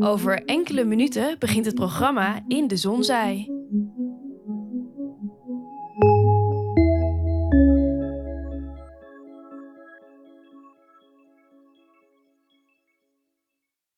Over enkele minuten begint het programma In de Zonzij.